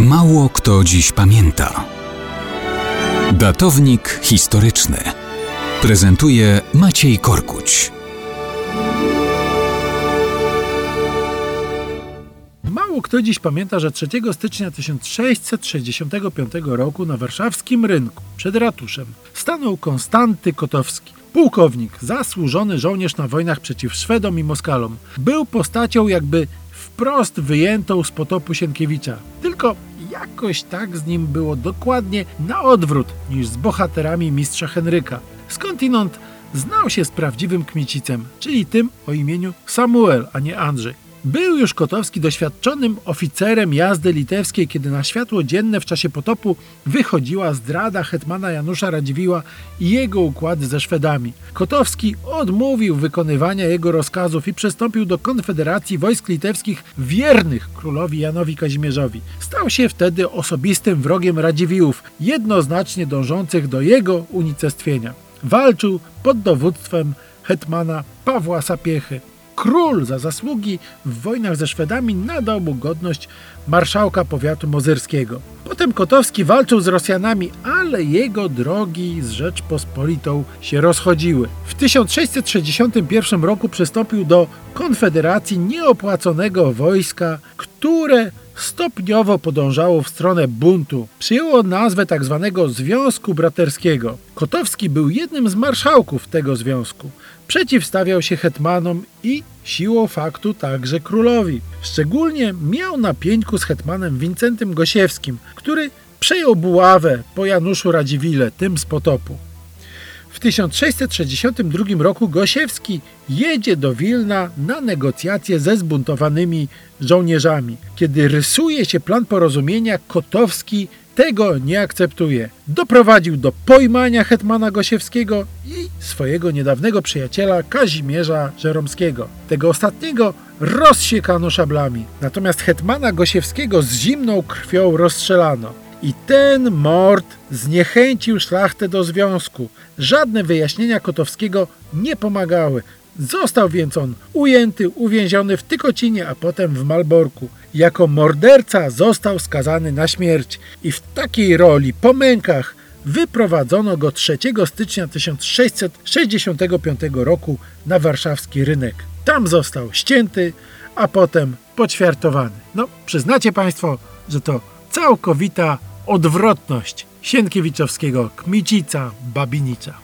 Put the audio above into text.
Mało kto dziś pamięta. Datownik historyczny prezentuje Maciej Korkuć. Mało kto dziś pamięta, że 3 stycznia 1665 roku na warszawskim rynku przed ratuszem stanął Konstanty Kotowski. Pułkownik, zasłużony żołnierz na wojnach przeciw Szwedom i Moskalom. Był postacią jakby wprost wyjętą z potopu Sienkiewicza. Tylko jakoś tak z nim było dokładnie na odwrót niż z bohaterami mistrza Henryka. Skądinąd znał się z prawdziwym Kmiecicem, czyli tym o imieniu Samuel, a nie Andrzej. Był już Kotowski doświadczonym oficerem jazdy litewskiej, kiedy na światło dzienne w czasie potopu wychodziła zdrada hetmana Janusza Radziwiła i jego układy ze Szwedami. Kotowski odmówił wykonywania jego rozkazów i przystąpił do konfederacji wojsk litewskich wiernych królowi Janowi Kazimierzowi. Stał się wtedy osobistym wrogiem Radziwiłów, jednoznacznie dążących do jego unicestwienia. Walczył pod dowództwem hetmana Pawła Sapiechy. Król za zasługi w wojnach ze Szwedami nadał mu godność marszałka powiatu mozyrskiego. Potem Kotowski walczył z Rosjanami, ale jego drogi z Rzeczpospolitą się rozchodziły. W 1661 roku przystąpił do konfederacji nieopłaconego wojska, które stopniowo podążało w stronę buntu. Przyjęło nazwę tzw. Tak Związku Braterskiego. Kotowski był jednym z marszałków tego związku. Przeciwstawiał się hetmanom i siłą faktu także królowi. Szczególnie miał na pieńku z hetmanem Wincentym Gosiewskim, który przejął buławę po Januszu Radziwile, tym z potopu. W 1662 roku Gosiewski jedzie do Wilna na negocjacje ze zbuntowanymi żołnierzami. Kiedy rysuje się plan porozumienia, Kotowski tego nie akceptuje. Doprowadził do pojmania hetmana Gosiewskiego i swojego niedawnego przyjaciela Kazimierza Żeromskiego. Tego ostatniego rozsiekano szablami. Natomiast hetmana Gosiewskiego z zimną krwią rozstrzelano. I ten mord zniechęcił szlachtę do związku. Żadne wyjaśnienia Kotowskiego nie pomagały. Został więc on ujęty, uwięziony w Tykocinie, a potem w Malborku. Jako morderca został skazany na śmierć i w takiej roli po mękach wyprowadzono go 3 stycznia 1665 roku na warszawski rynek. Tam został ścięty, a potem poćwiartowany. No, przyznacie Państwo, że to całkowita odwrotność Sienkiewiczowskiego Kmicica Babinicza.